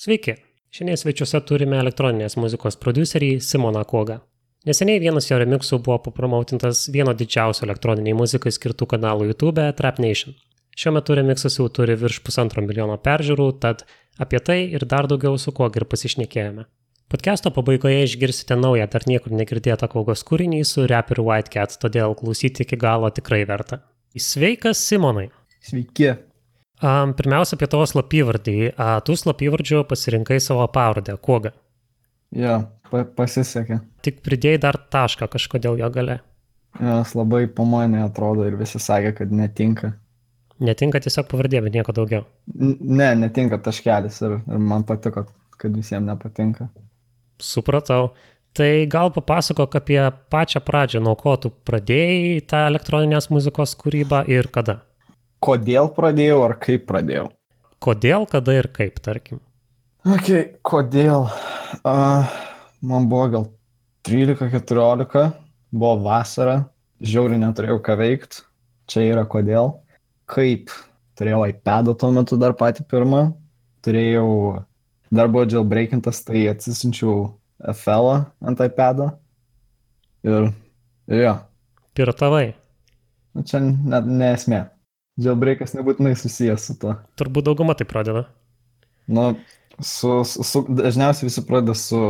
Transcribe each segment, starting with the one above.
Sveiki, šiandien svečiuose turime elektroninės muzikos producerį Simoną Kogą. Neseniai vienas jo remixų buvo papromautintas vieno didžiausio elektroniniai muzikai skirtų kanalų YouTube Trap Nation. Šiuo metu remixas jau turi virš pusantro milijono peržiūrų, tad apie tai ir dar daugiau su Kog ir pasišnekėjome. Podcast'o pabaigoje išgirsite naują, dar niekur negirdėtą Kogos kūrinį su raperiu White Cat, todėl klausyti iki galo tikrai verta. Sveikas, Simonai. Sveiki. Um, pirmiausia, apie tavo slapyvardį. Uh, tu slapyvardžiu pasirinkai savo pavardę, kuoga. Jo, pa pasisekė. Tik pridėjai dar tašką kažkodėl jo gale. Jos labai po mane atrodo ir visi sakė, kad netinka. Netinka tiesiog pavardė, bet nieko daugiau. N ne, netinka taškelis ir, ir man patiko, kad visiems nepatinka. Supratau. Tai gal papasakok apie pačią pradžią, nuo ko tu pradėjai tą elektroninės muzikos kūrybą ir kada kodėl pradėjau ar kaip pradėjau. Kodėl, kada ir kaip, tarkim. Ok, kodėl? Uh, man buvo gal 13-14, buvo vasara, žiauriai neturėjau ką veikti, čia yra kodėl. Kaip? Turėjau iPadą tuo metu dar patį pirmą, turėjau, dar buvo jailbreakintas, tai atsisinčiau FL ant iPado. Ir, ir jo. Piratavai. Nu, čia net nesmė. Jailbreakas nebūtinai susijęs su tuo. Turbūt dauguma tai pradeda. Nu, su, su, su, dažniausiai visi pradeda su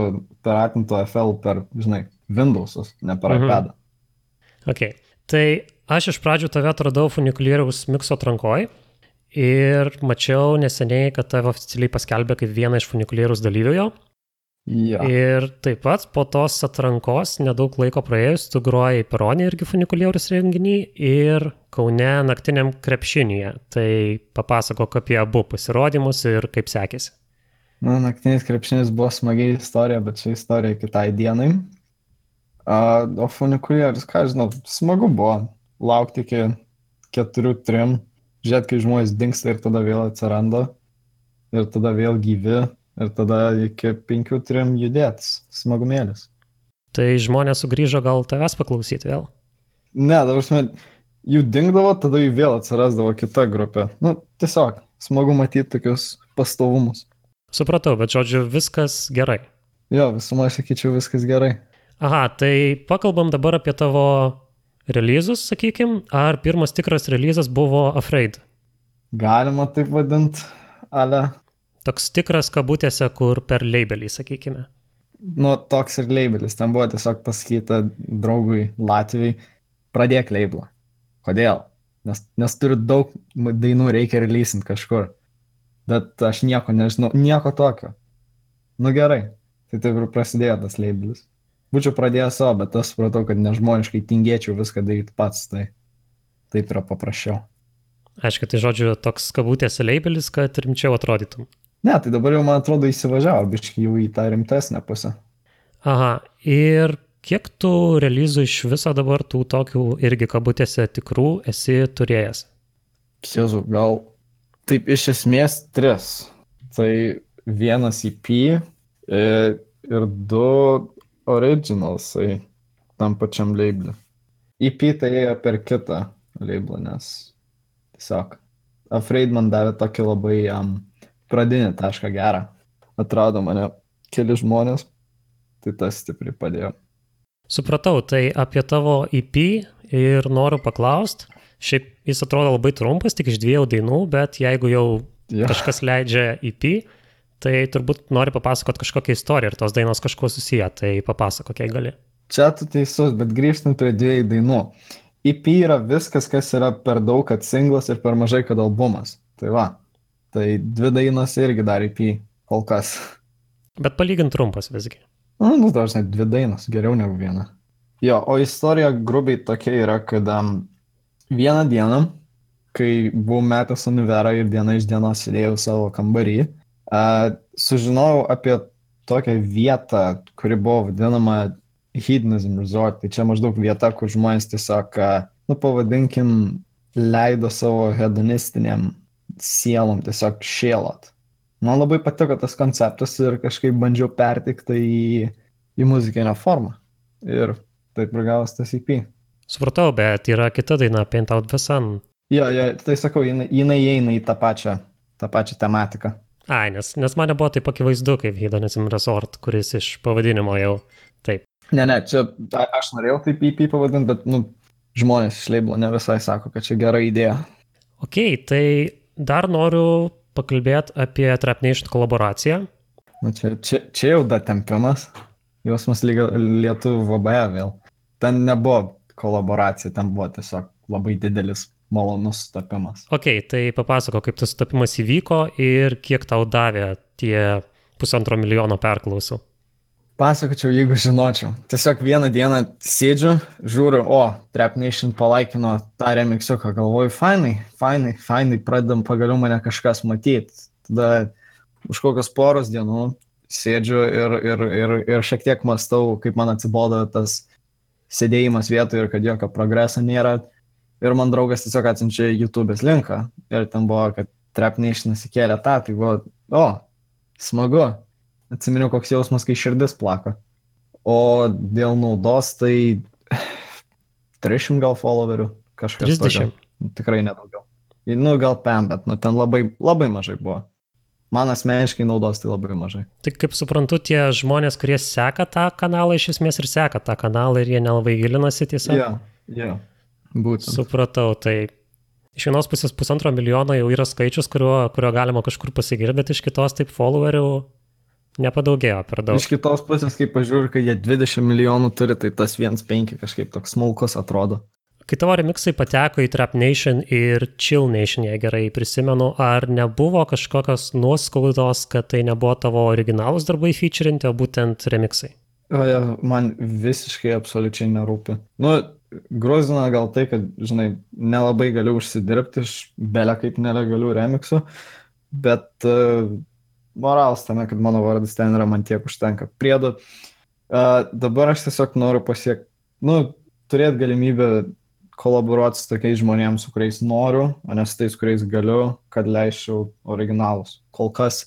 piratinto FL per, žinai, Windowsus, ne per mhm. iPadą. Ok. Tai aš iš pradžių tave atradau funikulieriaus mikso atrankoj ir mačiau neseniai, kad tave oficialiai paskelbė kaip vieną iš funikulieriaus dalyvių jo. Ja. Ir taip pat po tos atrankos, nedaug laiko praėjus, tu groji Peronį irgi funikulierius renginį ir Kaune naktiniam krepšinėje. Tai papasakok apie abu pasirodymus ir kaip sekėsi. Na, naktinis krepšinis buvo smagiai istorija, bet čia istorija kitai dienai. Uh, o funikulierius, ką žinau, smagu buvo laukti iki keturių, trim, žiūrėti, kai žmonės dinksta ir tada vėl atsiranda ir tada vėl gyvi ir tada iki penkių trim judėtis, smagumėlis. Tai žmonės sugrįžo gal tavęs paklausyti vėl? Ne, dabar žinai, jų dingdavo, tada jų vėl atsirasdavo kita grupė. Nu, tiesiog smagu matyti tokius pastovumus. Supratau, bet žodžiu, viskas gerai. Jo, visumai sakyčiau, viskas gerai. Aha, tai pakalbam dabar apie tavo releasus, sakykim, ar pirmas tikras releasas buvo Afraid? Galima taip vadinti, ale Toks tikras kabutėse, kur per labelį, sakykime. Nu, toks ir labelis. Ten buvo tiesiog pasakyta draugui Latvijai, pradėk labelą. Kodėl? Nes, nes turiu daug dainų, reikia releasint kažkur. Bet aš nieko nežinau, nieko tokio. Nu gerai, tai taip ir prasidėjo tas labelis. Būčiau pradėjęs savo, bet aš supratau, kad nežmoniškai tingėčiau viską daryti pats, tai taip yra paprasčiau. Aišku, tai žodžiu, toks kabutėse labelis, kad rimčiau atrodytum. Ne, tai dabar jau, man atrodo, įsivažiavo, biškai jau į tą rimtesnę pusę. Aha, ir kiek tų realizų iš viso dabar tų tokių irgi kabutėse tikrų esi turėjęs? Kiezu, gal taip iš esmės tris. Tai vienas EP e, ir du originalsai tam pačiam labelį. EP tai ėjo per kitą labelį, nes tiesiog Afraid man davė tokį labai um, pradinį tašką gerą. Atrado mane keli žmonės, tai tas stipriai padėjo. Supratau, tai apie tavo EP ir noriu paklausti. Šiaip jis atrodo labai trumpas, tik iš dviejų dainų, bet jeigu jau ja. kažkas leidžia EP, tai turbūt nori papasakot kažkokią istoriją ir tos dainos kažkuo susiję, tai papasakok, jei gali. Čia tu teisus, bet grįžtant prie dviejų dainų. EP yra viskas, kas yra per daug, kad singlas ir per mažai, kad albumas. Tai va, Tai dvi dainos irgi dar IP kol kas. Bet palygint trumpas visgi. Na, nu, dažnai dvi dainos, geriau negu viena. Jo, o istorija grubiai tokia yra, kad um, vieną dieną, kai buvau metęs univerą ir diena iš dienos sėdėjau savo kambarį, uh, sužinojau apie tokią vietą, kuri buvo vadinama Hedonism Resort. Tai čia maždaug vieta, kur žmonės tiesiog, uh, nu pavadinkim, leido savo hedonistiniam sielom tiesiog šėlot. Man labai patiko tas konceptas ir kažkaip bandžiau pertikti į, į muzikinę formą. Ir taip ir gavos tas EP. Supratau, bet yra kita daina, Paint Out the Sun. Jo, jo, tai sakau, jinai, jinai įeina į tą pačią, tą pačią tematiką. Ai, nes, nes man nebuvo taip akivaizdu kaip Hedonism Resort, kuris iš pavadinimo jau taip. Ne, ne, čia a, aš norėjau taip EP pavadinti, bet, nu, žmonės iš leiblo ne visai sako, kad čia gera idėja. Ok, tai dar noriu pakalbėti apie Trap Nation kolaboraciją. Nu, čia, čia, čia jau datempimas. Jausmas lyga lietuvių VBE vėl. Ten nebuvo kolaboracija, ten buvo tiesiog labai didelis malonus sutapimas. Ok, tai papasako, kaip tas sutapimas įvyko ir kiek tau davė tie pusantro milijono perklausų. Pasakočiau, jeigu žinočiau. Tiesiog vieną dieną sėdžiu, žiūriu, o, Trap Nation palaikino tą remixiuką, galvoju, fainai, fainai, fainai, pradedam pagaliau mane kažkas matyti. Tada už kokios poros dienų sėdžiu ir, ir, ir, ir šiek tiek mastau, kaip man atsibodo tas sėdėjimas vietoje ir kad jokio progreso nėra. Ir man draugas tiesiog atsiunčia YouTube'ės linką. Ir ten buvo, kad Trap Nation įsikėlė tą, tai buvo, o, smagu. Atsiminiau, koks jausmas, kai širdis plako. O dėl naudos, tai 300 gal followerių kažkas. 30. Tokio. Tikrai nedaugiau. Nu, gal PM, bet nu, ten labai, labai mažai buvo. Man asmeniškai naudos tai labai mažai. Tai kaip suprantu, tie žmonės, kurie seka tą kanalą, iš esmės ir seka tą kanalą ir jie nelabai gilinasi tiesiog. Jo, jo. Būtent. Supratau, tai iš vienos pusės pusantro milijono jau yra skaičius, kurio, kurio galima kažkur pasigirti, bet iš kitos taip followerių nepadaugėjo per daug. Iš kitos pusės, kai pažiūriu, kai jie 20 milijonų turi, tai tas 1,5 kažkaip toks smulkus atrodo. Kai tavo remixai pateko į Trap Nation ir Chill Nation, jei gerai prisimenu, ar nebuvo kažkokios nuoskaudos, kad tai nebuvo tavo originalūs darbai featurinti, o būtent remixai? O, ja, man visiškai absoliučiai nerūpi. Nu, grozina gal tai, kad, žinai, nelabai galiu užsidirbti iš belė kaip nelegalių remixų, bet uh, moralas tame, kad mano vardas ten yra, man tiek užtenka. Priedu, uh, dabar aš tiesiog noriu pasiekti, nu, turėti galimybę kolaboruoti su tokiais žmonėmis, su kuriais noriu, o ne su tais, kuriais galiu, kad leisčiau originalus. Kol kas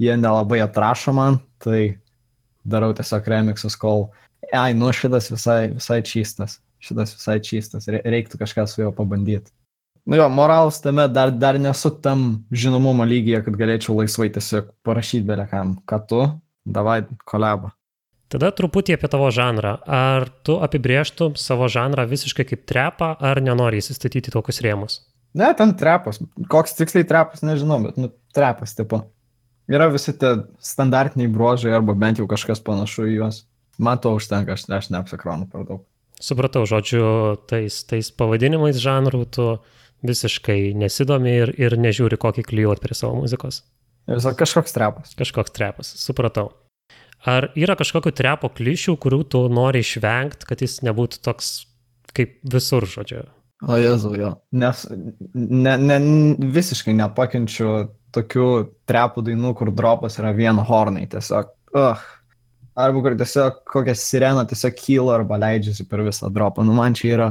jie nelabai atrašo man, tai darau tiesiog remixus, kol, ai, nu šitas visai, visai čystas, šitas visai čystas, reiktų kažką su juo pabandyti. Nu jo, moralas tame dar, dar nesu tam žinomumo lygyje, kad galėčiau laisvai tiesiog parašyti belekam, kad tu, davai kolabą. Tada truputį apie tavo žanrą. Ar tu apibrieštum savo žanrą visiškai kaip trepą, ar nenori įsistatyti tokius rėmus? Ne, ten trepas. Koks tiksliai trepas, nežinau, bet, nu, trepas tipo. Yra visi tie standartiniai bruožai arba bent jau kažkas panašu į juos. Man to užtenka, aš, aš neapsikronu per daug. Supratau, žodžiu, tais, tais pavadinimais žanrų tu visiškai nesidomi ir, ir nežiūri, kokį klyjuot prie savo muzikos. Visą kažkoks trepas. Kažkoks trepas, supratau. Ar yra kažkokių trepo klišių, kurių tu nori išvengti, kad jis nebūtų toks kaip visur, žodžiu? O Jezu, jo. Nes ne, ne, visiškai nepakenčiu tokių trepų dainų, kur dropas yra vien hornai, tiesiog. Uh. Arba kur tiesiog kokią sireną tiesiog kyla arba leidžiasi per visą dropą. Nu, man čia yra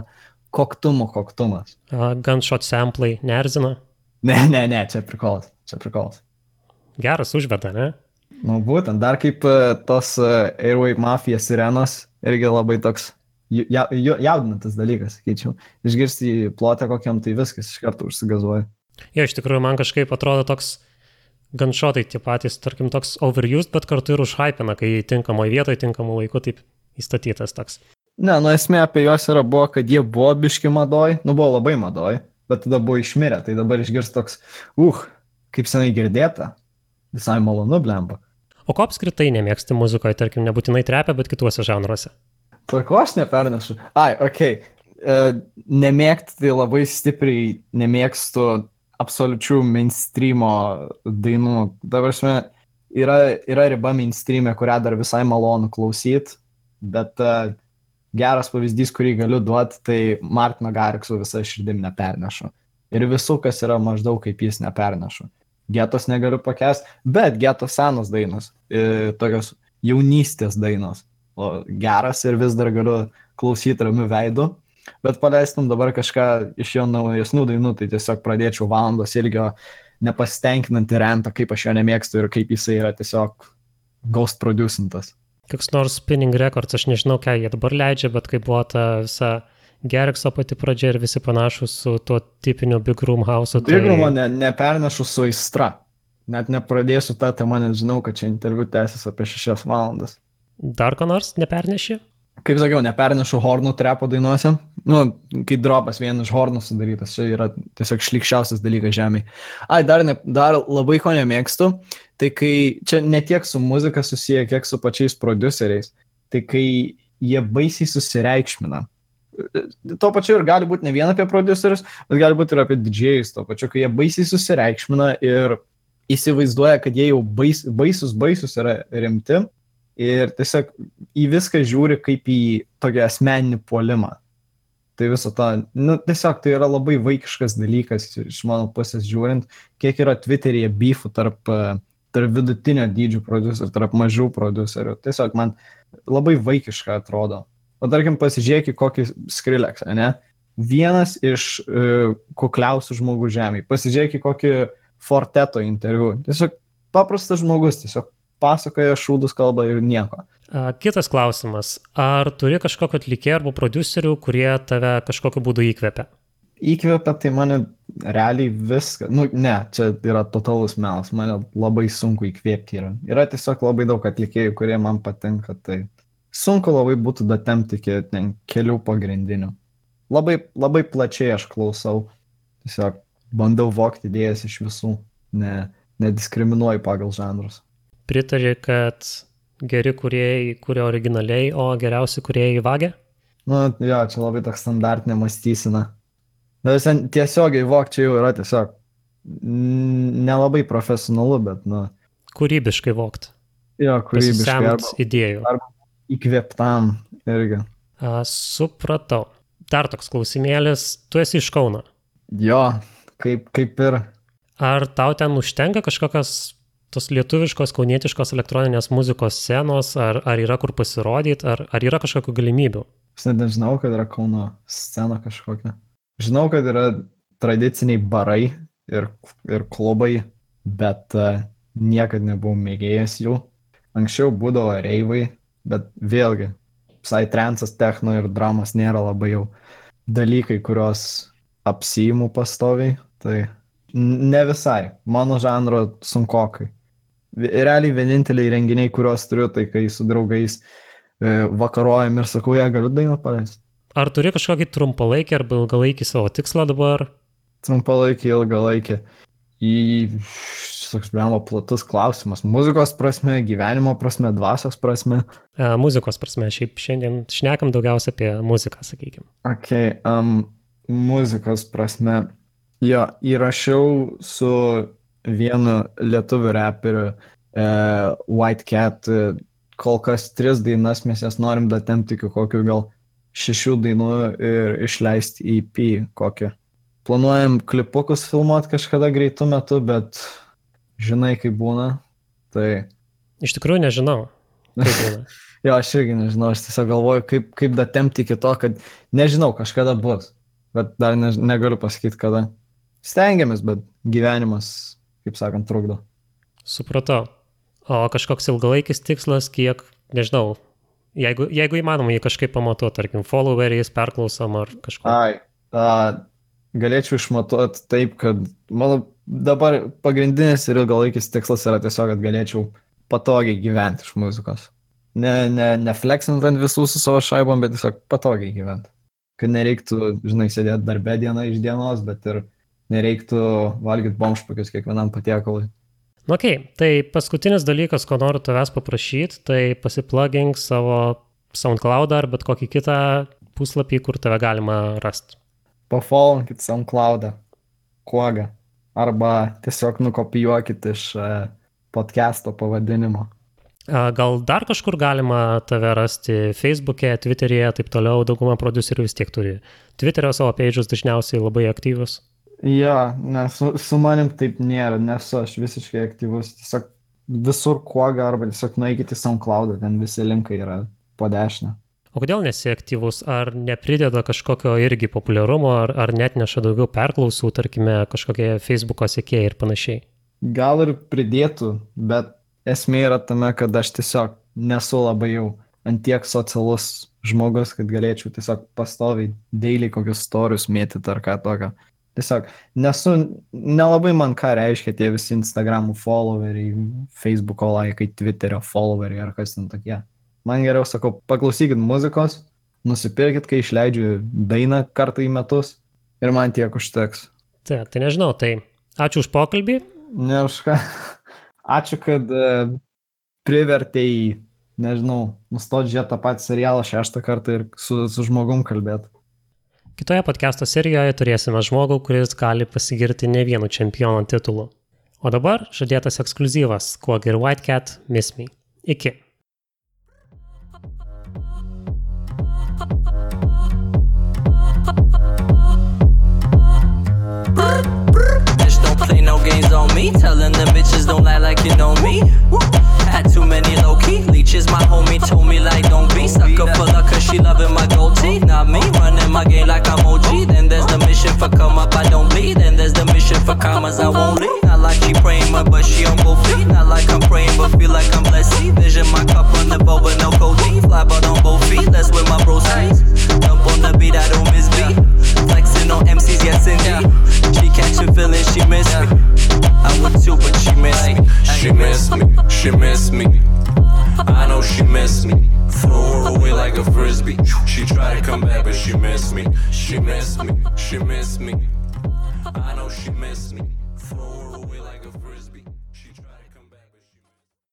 koktumo koktumas. Gunshot samplai nerzina? Ne, ne, ne, čia prikolas. Čia prikolas. Geras užveda, ne? Nu, būtent, dar kaip tos Airway mafija sirenos, irgi labai toks ja, jaudinantis dalykas, sakyčiau. Išgirsti į plotę kokiam, tai viskas iš karto užsigazuoja. Jo, iš tikrųjų, man kažkaip atrodo toks ganšotai tie patys, tarkim, toks overused, bet kartu ir užhypina, kai tinkamoje vietoje, tinkamu laiku taip įstatytas toks. Ne, nu esmė apie juos yra buvo, kad jie buvo biški madoj, nu buvo labai madoj, bet tada buvo išmirę, tai dabar išgirs toks, uh, kaip senai girdėta, visai malonu blemba. O ko apskritai nemėgsti muzikoje, tarkim, nebūtinai trepia, bet kituose žanruose? Tai ko aš nepernešu? Ai, okei. Okay. Uh, nemėgti labai stipriai nemėgstu absoliučių mainstreamo dainų. Dabar aš yra, yra riba mainstreamė, kurią dar visai malonu klausyti, bet uh, geras pavyzdys, kurį galiu duoti, tai Martino Garikso visą širdim nepernešu. Ir visų, kas yra maždaug kaip jis nepernešu getos negaliu pakęsti, bet getos senos dainos, e, tokios jaunystės dainos, o geras ir vis dar galiu klausyti ramių veidų, bet paleistum dabar kažką iš jo naujesnių dainų, tai tiesiog pradėčiau valandos ilgio nepasitenkinantį rentą, kaip aš jo nemėgstu ir kaip jisai yra tiesiog ghost producintas. Koks nors spinning records, aš nežinau, ką jie dabar leidžia, bet kai buvo ta visa Gerikso pati pradžia ir visi panašus su tuo tipiniu Big Room House. Tai... Big Room ne, nepernešu su aistra. net nepradėsiu tą temą, nes žinau, kad čia interviu tęsis apie šešias valandas. Dar ko nors neperneši? Kaip sakiau, nepernešu hornų trepo dainuose. Nu, kai dropas vienas iš hornų sudarytas, čia yra tiesiog šlikščiausias dalykas žemėje. Ai, dar, ne, dar labai ko nemėgstu, tai kai čia ne tiek su muzika susiję, kiek su pačiais produceriais, tai kai jie baisiai susireikšmina. Tuo pačiu ir gali būti ne vien apie producerius, bet gali būti ir apie didžėjus, tuo pačiu, kai jie baisiai susireikšmina ir įsivaizduoja, kad jie jau bais, baisus, baisus yra rimti ir tiesiog į viską žiūri kaip į tokį asmeninį puolimą. Tai viso to, nu, tiesiog tai yra labai vaikiškas dalykas iš mano pusės žiūrint, kiek yra Twitter'yje beefų tarp, tarp vidutinio dydžio producerių, tarp mažų producerių. Tiesiog man labai vaikiška atrodo. O tarkim, pasižiūrėk į kokį Skrilleksą, ne? Vienas iš uh, kukliausių žmogų žemėje. Pasižiūrėk į kokį Forteto interviu. Tiesiog paprastas žmogus, tiesiog pasakoja šūdus kalbą ir nieko. Kitas klausimas. Ar turi kažkokio atlikėjo arba producerių, kurie tave kažkokiu būdu įkvepia? Įkvepia tai mane realiai viską. Nu, ne, čia yra totalus melas. Mane labai sunku įkvėpti yra. Yra tiesiog labai daug atlikėjų, kurie man patinka. Tai sunku labai būtų datemti iki ten kelių pagrindinių. Labai, labai plačiai aš klausau, tiesiog bandau vokti idėjas iš visų, ne, nediskriminuoju pagal žanrus. Pritari, kad geri kuriejai kuria originaliai, o geriausi kuriejai vagia? Nu, jo, čia labai toks standartinė mąstysena. Bet tiesiogiai vokčiai jau yra tiesiog nelabai profesionalu, bet, nu. Kūrybiškai vokt. Jo, kūrybiškai. Arba, idėjų. Arba įkvėptam irgi. A, supratau. Dar toks klausimėlis, tu esi iš Kauno. Jo, kaip, kaip ir. Ar tau ten užtenka kažkokios tos lietuviškos, kaunietiškos elektroninės muzikos scenos, ar, ar yra kur pasirodyti, ar, ar yra kažkokių galimybių? Aš net nežinau, kad yra Kauno scena kažkokia. Žinau, kad yra tradiciniai barai ir, ir klubai, bet uh, niekad nebuvau mėgėjęs jų. Anksčiau būdavo reivai, bet vėlgi, psytrance, techno ir dramos nėra labai jau dalykai, kuriuos apsijimu pastoviai, tai ne visai, mano žanro sunkokai. Realiai vieninteliai renginiai, kuriuos turiu, tai kai su draugais e, vakaruojam ir sakau, ją galiu dainą paleisti. Ar turi kažkokį trumpalaikį arba ilgalaikį savo tikslą dabar? Trumpalaikį, ilgalaikį. Į toks blemo platus klausimas. Muzikos prasme, gyvenimo prasme, dvasios prasme. E, muzikos prasme, šiaip šiandien šnekam daugiausia apie muziką, sakykime. Ok, um, muzikos prasme. Jo, įrašiau su vienu lietuviu reperiu, e, White Cat, kol kas tris dainas, mes jas norim datemti iki kokių gal šešių dainų ir išleisti EP kokį. Planuojam klipukus filmuoti kažkada greitų metų, bet žinai, kaip būna. Tai... Iš tikrųjų nežinau. jo, aš irgi nežinau, aš tiesiog galvoju, kaip, kaip datemti iki to, kad nežinau, kažkada bus, bet dar ne, negaliu pasakyti kada. Stengiamės, bet gyvenimas, kaip sakant, trukdo. Supratau. O kažkoks ilgalaikis tikslas, kiek, nežinau, jeigu, jeigu įmanoma jį kažkaip pamatuoti, tarkim, followeriais, perklausom ar kažko. Ai, a, galėčiau išmatuoti taip, kad mano dabar pagrindinis ir ilgalaikis tikslas yra tiesiog, kad galėčiau patogiai gyventi iš muzikos. Ne, ne, ne flexint ant visų su savo šaibom, bet tiesiog patogiai gyventi. Kad nereiktų, žinai, sėdėti darbę dieną iš dienos, bet ir nereiktų valgyti bomšpakius kiekvienam patiekalui. Nu, ok, tai paskutinis dalykas, ko noriu tavęs paprašyti, tai pasiplugink savo SoundCloud ar bet kokį kitą puslapį, kur tave galima rasti. Pafollowinkit SoundCloudą, kuoga arba tiesiog nukopijuokit iš e, podcast'o pavadinimo. Gal dar kažkur galima tave rasti Facebook'e, Twitter'e, taip toliau, dauguma producerių vis tiek turi. Twitter'o savo paidžius dažniausiai labai aktyvus. Ja, nes su, su manim taip nėra, nesu aš visiškai aktyvus. Tiesiog visur kuoga arba tiesiog nueikite į SoundCloud, ten visi linkai yra po dešinę. O kodėl nesi aktyvus? Ar neprideda kažkokio irgi populiarumo, ar, ar net neša daugiau perklausų, tarkime, kažkokie Facebook'o sekėjai ir panašiai? Gal ir pridėtų, bet esmė yra tame, kad aš tiesiog nesu labai jau antiek socialus žmogus, kad galėčiau tiesiog pastoviai dailiai kokius storius mėtyti ar ką tokio. Tiesiog nesu, nelabai man ką reiškia tie visi Instagramų followeriai, Facebook'o laikai, Twitter'o followeriai ar kas ten tokie. Man geriau sakau, paklausykit muzikos, nusipirkit, kai išleidžiu dainą kartą į metus ir man tiek užteks. Tai, tai nežinau, tai ačiū už pokalbį. Ne už ką. Ačiū, kad uh, privertėjai, nežinau, nustoti žiūrėti tą patį serialą šeštą kartą ir su, su žmogum kalbėti. Kitoje podcast'o serijoje turėsime žmogų, kuris gali pasigirti ne vienu čempiono titulu. O dabar žadėtas ekskluzyvas Quag ir White Cat Miss Me. Iki. Bitch, don't play no games on me. Telling them bitches don't lie like you know me. Had too many low key leeches. My homie told me like don't be sucker for luck cause she loving my goatee. Not me running my game like I'm OG. Then there's the mission for come up, I don't bleed. Then there's the mission for commas, I won't leave. Not like she praying, but she on both feet. Not like I'm